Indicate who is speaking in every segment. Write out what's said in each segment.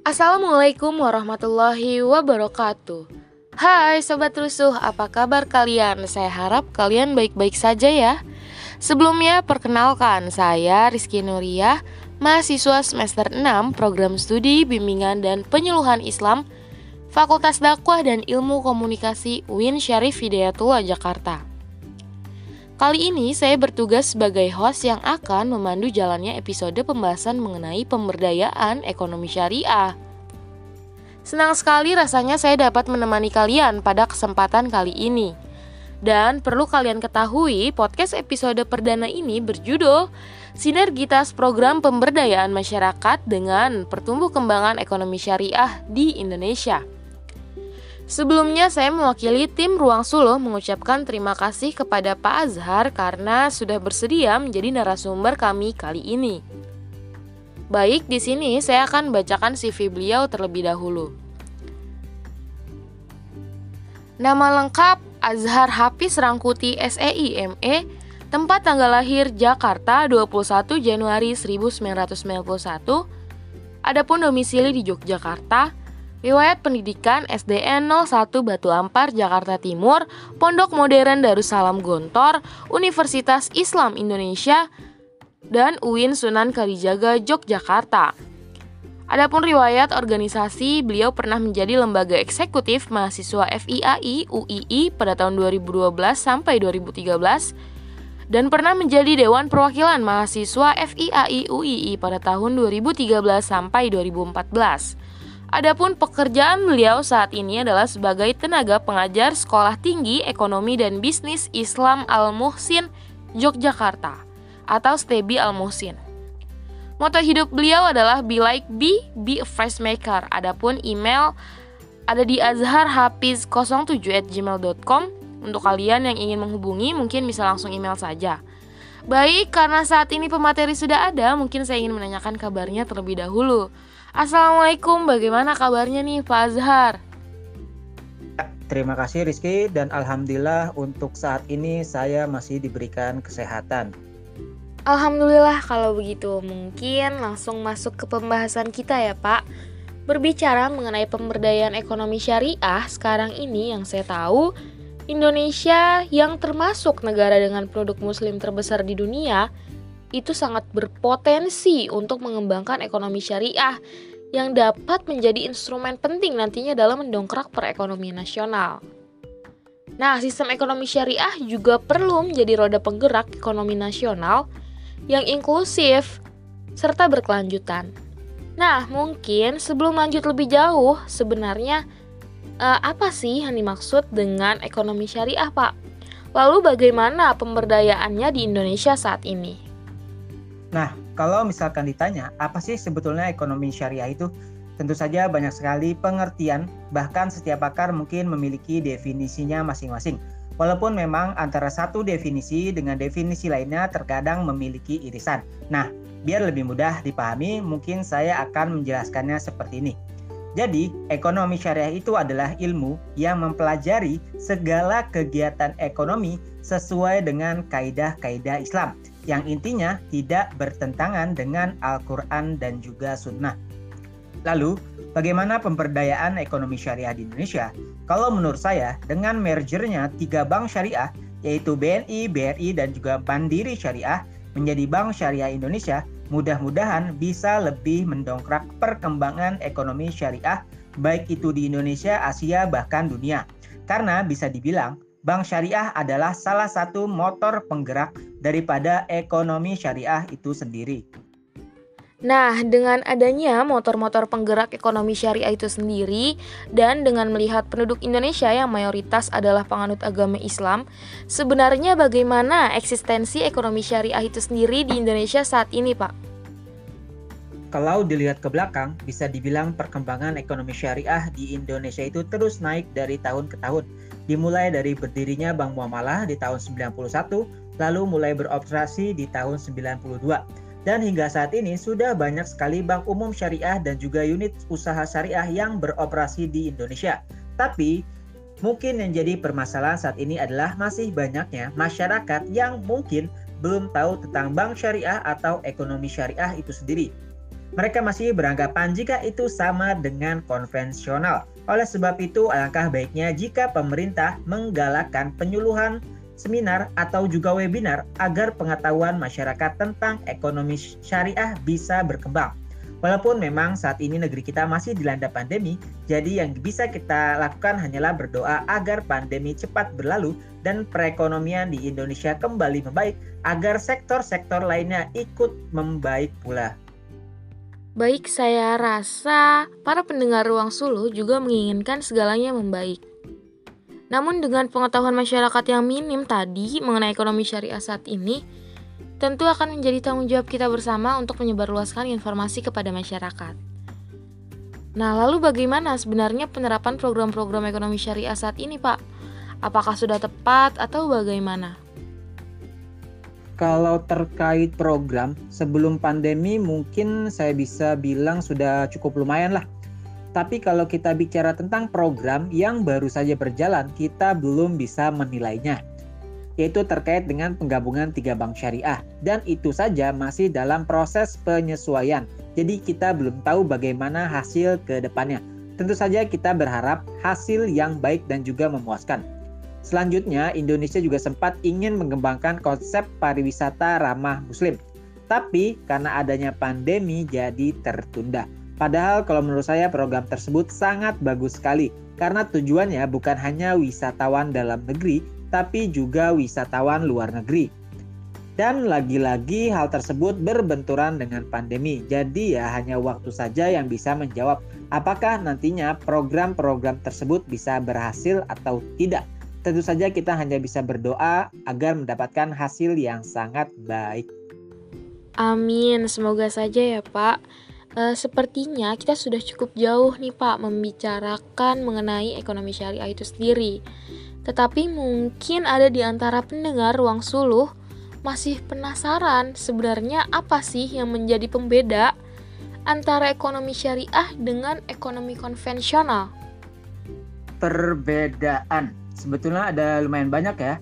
Speaker 1: Assalamualaikum warahmatullahi wabarakatuh. Hai sobat rusuh, apa kabar kalian? Saya harap kalian baik-baik saja ya. Sebelumnya perkenalkan saya Rizky Nuriyah, mahasiswa semester 6 program studi bimbingan dan penyuluhan Islam Fakultas Dakwah dan Ilmu Komunikasi UIN Syarif Hidayatullah Jakarta. Kali ini saya bertugas sebagai host yang akan memandu jalannya episode pembahasan mengenai pemberdayaan ekonomi syariah. Senang sekali rasanya saya dapat menemani kalian pada kesempatan kali ini. Dan perlu kalian ketahui, podcast episode perdana ini berjudul Sinergitas Program Pemberdayaan Masyarakat dengan Pertumbuh Kembangan Ekonomi Syariah di Indonesia. Sebelumnya saya mewakili tim Ruang Suluh mengucapkan terima kasih kepada Pak Azhar karena sudah bersedia menjadi narasumber kami kali ini. Baik, di sini saya akan bacakan CV beliau terlebih dahulu. Nama lengkap Azhar Hafiz Rangkuti SEI ME, tempat tanggal lahir Jakarta 21 Januari 1991. Adapun domisili di Yogyakarta, Riwayat pendidikan SDN 01 Batu Ampar, Jakarta Timur, Pondok Modern Darussalam Gontor, Universitas Islam Indonesia, dan UIN Sunan Kalijaga, Yogyakarta. Adapun riwayat organisasi, beliau pernah menjadi lembaga eksekutif mahasiswa FIAI UII pada tahun 2012 sampai 2013 dan pernah menjadi Dewan Perwakilan Mahasiswa FIAI UII pada tahun 2013 sampai 2014. Adapun pekerjaan beliau saat ini adalah sebagai tenaga pengajar Sekolah Tinggi Ekonomi dan Bisnis Islam Al-Muhsin Yogyakarta atau STEBI Al-Muhsin. Moto hidup beliau adalah be like be, be a fresh maker. Adapun email ada di azharhafiz07@gmail.com. Untuk kalian yang ingin menghubungi mungkin bisa langsung email saja. Baik, karena saat ini pemateri sudah ada, mungkin saya ingin menanyakan kabarnya terlebih dahulu. Assalamualaikum, bagaimana kabarnya nih Pak Azhar?
Speaker 2: Terima kasih Rizky dan Alhamdulillah untuk saat ini saya masih diberikan kesehatan.
Speaker 1: Alhamdulillah kalau begitu mungkin langsung masuk ke pembahasan kita ya Pak. Berbicara mengenai pemberdayaan ekonomi syariah sekarang ini yang saya tahu Indonesia yang termasuk negara dengan produk muslim terbesar di dunia itu sangat berpotensi untuk mengembangkan ekonomi syariah yang dapat menjadi instrumen penting nantinya dalam mendongkrak perekonomian nasional. Nah, sistem ekonomi syariah juga perlu menjadi roda penggerak ekonomi nasional yang inklusif serta berkelanjutan. Nah, mungkin sebelum lanjut lebih jauh, sebenarnya eh, apa sih yang dimaksud dengan ekonomi syariah, Pak? Lalu bagaimana pemberdayaannya di Indonesia saat ini?
Speaker 2: Nah, kalau misalkan ditanya, apa sih sebetulnya ekonomi syariah itu? Tentu saja banyak sekali pengertian, bahkan setiap pakar mungkin memiliki definisinya masing-masing. Walaupun memang antara satu definisi dengan definisi lainnya terkadang memiliki irisan. Nah, biar lebih mudah dipahami, mungkin saya akan menjelaskannya seperti ini. Jadi, ekonomi syariah itu adalah ilmu yang mempelajari segala kegiatan ekonomi sesuai dengan kaidah-kaidah Islam yang intinya tidak bertentangan dengan Al-Quran dan juga Sunnah. Lalu, bagaimana pemberdayaan ekonomi syariah di Indonesia? Kalau menurut saya, dengan mergernya tiga bank syariah, yaitu BNI, BRI, dan juga Mandiri Syariah, menjadi Bank Syariah Indonesia, mudah-mudahan bisa lebih mendongkrak perkembangan ekonomi syariah, baik itu di Indonesia, Asia, bahkan dunia. Karena bisa dibilang, bank syariah adalah salah satu motor penggerak daripada ekonomi syariah itu sendiri.
Speaker 1: Nah, dengan adanya motor-motor penggerak ekonomi syariah itu sendiri dan dengan melihat penduduk Indonesia yang mayoritas adalah penganut agama Islam, sebenarnya bagaimana eksistensi ekonomi syariah itu sendiri di Indonesia saat ini, Pak?
Speaker 2: Kalau dilihat ke belakang, bisa dibilang perkembangan ekonomi syariah di Indonesia itu terus naik dari tahun ke tahun dimulai dari berdirinya Bank Muamalah di tahun 91, lalu mulai beroperasi di tahun 92. Dan hingga saat ini sudah banyak sekali bank umum syariah dan juga unit usaha syariah yang beroperasi di Indonesia. Tapi mungkin yang jadi permasalahan saat ini adalah masih banyaknya masyarakat yang mungkin belum tahu tentang bank syariah atau ekonomi syariah itu sendiri. Mereka masih beranggapan jika itu sama dengan konvensional. Oleh sebab itu, alangkah baiknya jika pemerintah menggalakkan penyuluhan seminar atau juga webinar agar pengetahuan masyarakat tentang ekonomi syariah bisa berkembang. Walaupun memang saat ini negeri kita masih dilanda pandemi, jadi yang bisa kita lakukan hanyalah berdoa agar pandemi cepat berlalu dan perekonomian di Indonesia kembali membaik agar sektor-sektor lainnya ikut membaik pula.
Speaker 1: Baik, saya rasa para pendengar Ruang Suluh juga menginginkan segalanya membaik. Namun dengan pengetahuan masyarakat yang minim tadi mengenai ekonomi syariah saat ini, tentu akan menjadi tanggung jawab kita bersama untuk menyebarluaskan informasi kepada masyarakat. Nah, lalu bagaimana sebenarnya penerapan program-program ekonomi syariah saat ini, Pak? Apakah sudah tepat atau bagaimana?
Speaker 2: Kalau terkait program sebelum pandemi mungkin saya bisa bilang sudah cukup lumayan lah. Tapi kalau kita bicara tentang program yang baru saja berjalan, kita belum bisa menilainya yaitu terkait dengan penggabungan tiga bank syariah. Dan itu saja masih dalam proses penyesuaian. Jadi kita belum tahu bagaimana hasil ke depannya. Tentu saja kita berharap hasil yang baik dan juga memuaskan. Selanjutnya, Indonesia juga sempat ingin mengembangkan konsep pariwisata ramah muslim. Tapi karena adanya pandemi jadi tertunda. Padahal kalau menurut saya program tersebut sangat bagus sekali karena tujuannya bukan hanya wisatawan dalam negeri tapi juga wisatawan luar negeri. Dan lagi-lagi hal tersebut berbenturan dengan pandemi. Jadi ya hanya waktu saja yang bisa menjawab apakah nantinya program-program tersebut bisa berhasil atau tidak. Tentu saja kita hanya bisa berdoa agar mendapatkan hasil yang sangat baik.
Speaker 1: Amin, semoga saja ya Pak. E, sepertinya kita sudah cukup jauh nih Pak membicarakan mengenai ekonomi syariah itu sendiri. Tetapi mungkin ada di antara pendengar ruang suluh masih penasaran sebenarnya apa sih yang menjadi pembeda antara ekonomi syariah dengan ekonomi konvensional?
Speaker 2: Perbedaan sebetulnya ada lumayan banyak ya.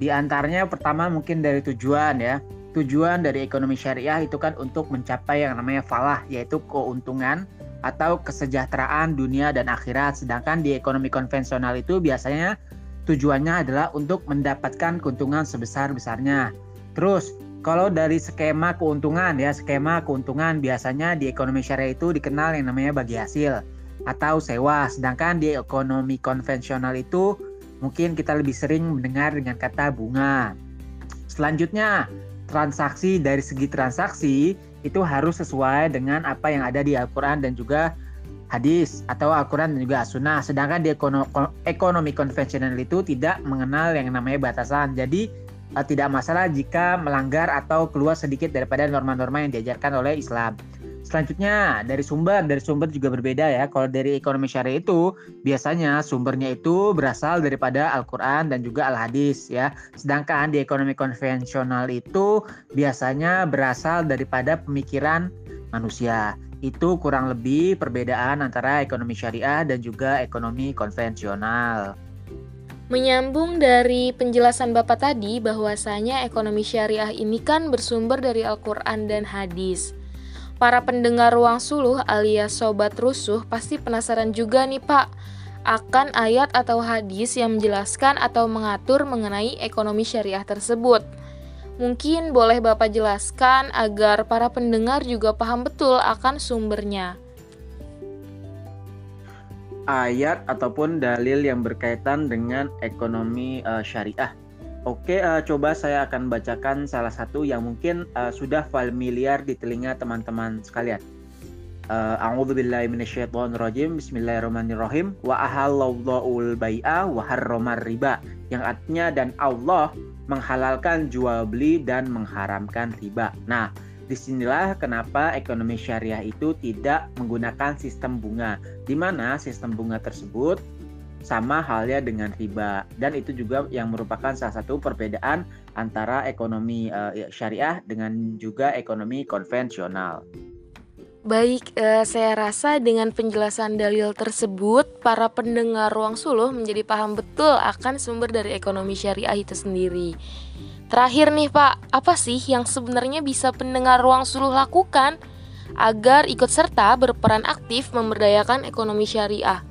Speaker 2: Di antaranya pertama mungkin dari tujuan ya. Tujuan dari ekonomi syariah itu kan untuk mencapai yang namanya falah yaitu keuntungan atau kesejahteraan dunia dan akhirat. Sedangkan di ekonomi konvensional itu biasanya tujuannya adalah untuk mendapatkan keuntungan sebesar-besarnya. Terus, kalau dari skema keuntungan ya, skema keuntungan biasanya di ekonomi syariah itu dikenal yang namanya bagi hasil atau sewa. Sedangkan di ekonomi konvensional itu mungkin kita lebih sering mendengar dengan kata bunga. Selanjutnya, transaksi dari segi transaksi itu harus sesuai dengan apa yang ada di Al-Qur'an dan juga hadis atau Al-Quran dan juga Sunnah. Sedangkan di ekonomi konvensional itu tidak mengenal yang namanya batasan. Jadi uh, tidak masalah jika melanggar atau keluar sedikit daripada norma-norma yang diajarkan oleh Islam. Selanjutnya dari sumber, dari sumber juga berbeda ya. Kalau dari ekonomi syariah itu biasanya sumbernya itu berasal daripada Al-Quran dan juga Al-Hadis ya. Sedangkan di ekonomi konvensional itu biasanya berasal daripada pemikiran manusia. Itu kurang lebih perbedaan antara ekonomi syariah dan juga ekonomi konvensional.
Speaker 1: Menyambung dari penjelasan Bapak tadi bahwasanya ekonomi syariah ini kan bersumber dari Al-Qur'an dan hadis. Para pendengar ruang suluh alias sobat rusuh pasti penasaran juga nih Pak akan ayat atau hadis yang menjelaskan atau mengatur mengenai ekonomi syariah tersebut. Mungkin boleh Bapak jelaskan agar para pendengar juga paham betul akan sumbernya.
Speaker 2: Ayat ataupun dalil yang berkaitan dengan ekonomi uh, syariah. Oke, uh, coba saya akan bacakan salah satu yang mungkin uh, sudah familiar di telinga teman-teman sekalian. Uh. Bismillahirrahmanirrahim. Wa ahallallahu bai'a wa harramar riba. Yang artinya dan Allah menghalalkan jual beli dan mengharamkan riba. Nah, di sinilah kenapa ekonomi syariah itu tidak menggunakan sistem bunga, di mana sistem bunga tersebut sama halnya dengan riba dan itu juga yang merupakan salah satu perbedaan antara ekonomi uh, syariah dengan juga ekonomi konvensional.
Speaker 1: Baik, eh, saya rasa dengan penjelasan dalil tersebut, para pendengar ruang suluh menjadi paham betul akan sumber dari ekonomi syariah itu sendiri. Terakhir nih Pak, apa sih yang sebenarnya bisa pendengar ruang suluh lakukan agar ikut serta berperan aktif memberdayakan ekonomi syariah?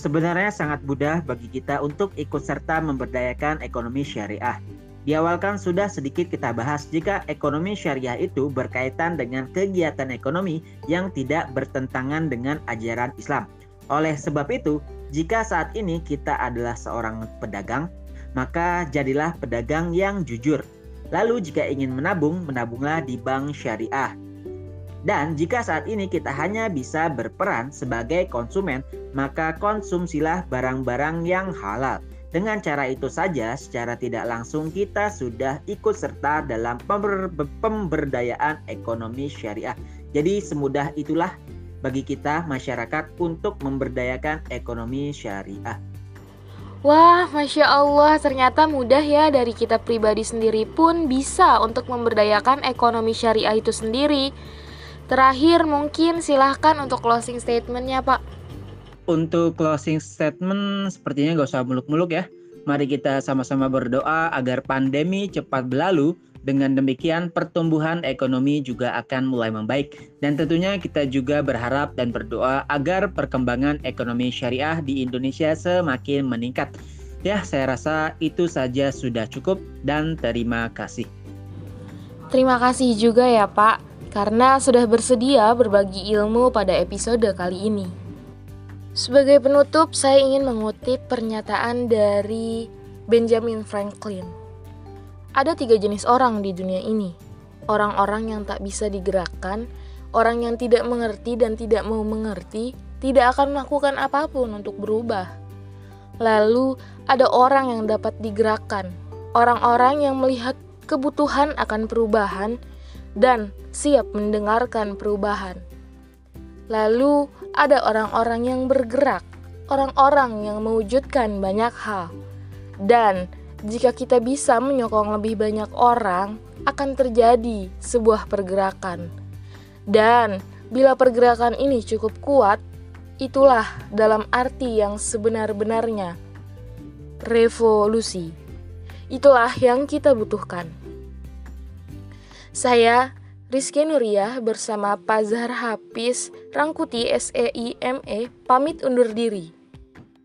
Speaker 2: Sebenarnya sangat mudah bagi kita untuk ikut serta memberdayakan ekonomi syariah. Di awal kan sudah sedikit kita bahas jika ekonomi syariah itu berkaitan dengan kegiatan ekonomi yang tidak bertentangan dengan ajaran Islam. Oleh sebab itu, jika saat ini kita adalah seorang pedagang, maka jadilah pedagang yang jujur. Lalu jika ingin menabung, menabunglah di bank syariah. Dan jika saat ini kita hanya bisa berperan sebagai konsumen, maka konsumsilah barang-barang yang halal. Dengan cara itu saja, secara tidak langsung kita sudah ikut serta dalam pemberdayaan ekonomi syariah. Jadi semudah itulah bagi kita masyarakat untuk memberdayakan ekonomi syariah.
Speaker 1: Wah, masya Allah, ternyata mudah ya dari kita pribadi sendiri pun bisa untuk memberdayakan ekonomi syariah itu sendiri. Terakhir, mungkin silahkan untuk closing statementnya, Pak.
Speaker 2: Untuk closing statement, sepertinya gak usah muluk-muluk ya. Mari kita sama-sama berdoa agar pandemi cepat berlalu. Dengan demikian, pertumbuhan ekonomi juga akan mulai membaik, dan tentunya kita juga berharap dan berdoa agar perkembangan ekonomi syariah di Indonesia semakin meningkat. Ya, saya rasa itu saja sudah cukup, dan terima kasih.
Speaker 1: Terima kasih juga ya, Pak, karena sudah bersedia berbagi ilmu pada episode kali ini. Sebagai penutup, saya ingin mengutip pernyataan dari Benjamin Franklin. Ada tiga jenis orang di dunia ini. Orang-orang yang tak bisa digerakkan, orang yang tidak mengerti dan tidak mau mengerti, tidak akan melakukan apa pun untuk berubah. Lalu ada orang yang dapat digerakkan, orang-orang yang melihat kebutuhan akan perubahan dan siap mendengarkan perubahan. Lalu ada orang-orang yang bergerak, orang-orang yang mewujudkan banyak hal, dan jika kita bisa menyokong lebih banyak orang, akan terjadi sebuah pergerakan. Dan bila pergerakan ini cukup kuat, itulah dalam arti yang sebenar-benarnya revolusi. Itulah yang kita butuhkan. Saya Rizky Nuriyah bersama Pazhar Hafiz Rangkuti SEIME e, pamit undur diri.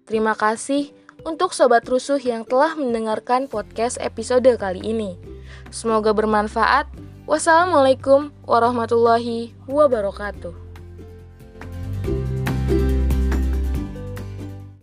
Speaker 1: Terima kasih untuk sobat rusuh yang telah mendengarkan podcast episode kali ini. Semoga bermanfaat. Wassalamualaikum warahmatullahi wabarakatuh.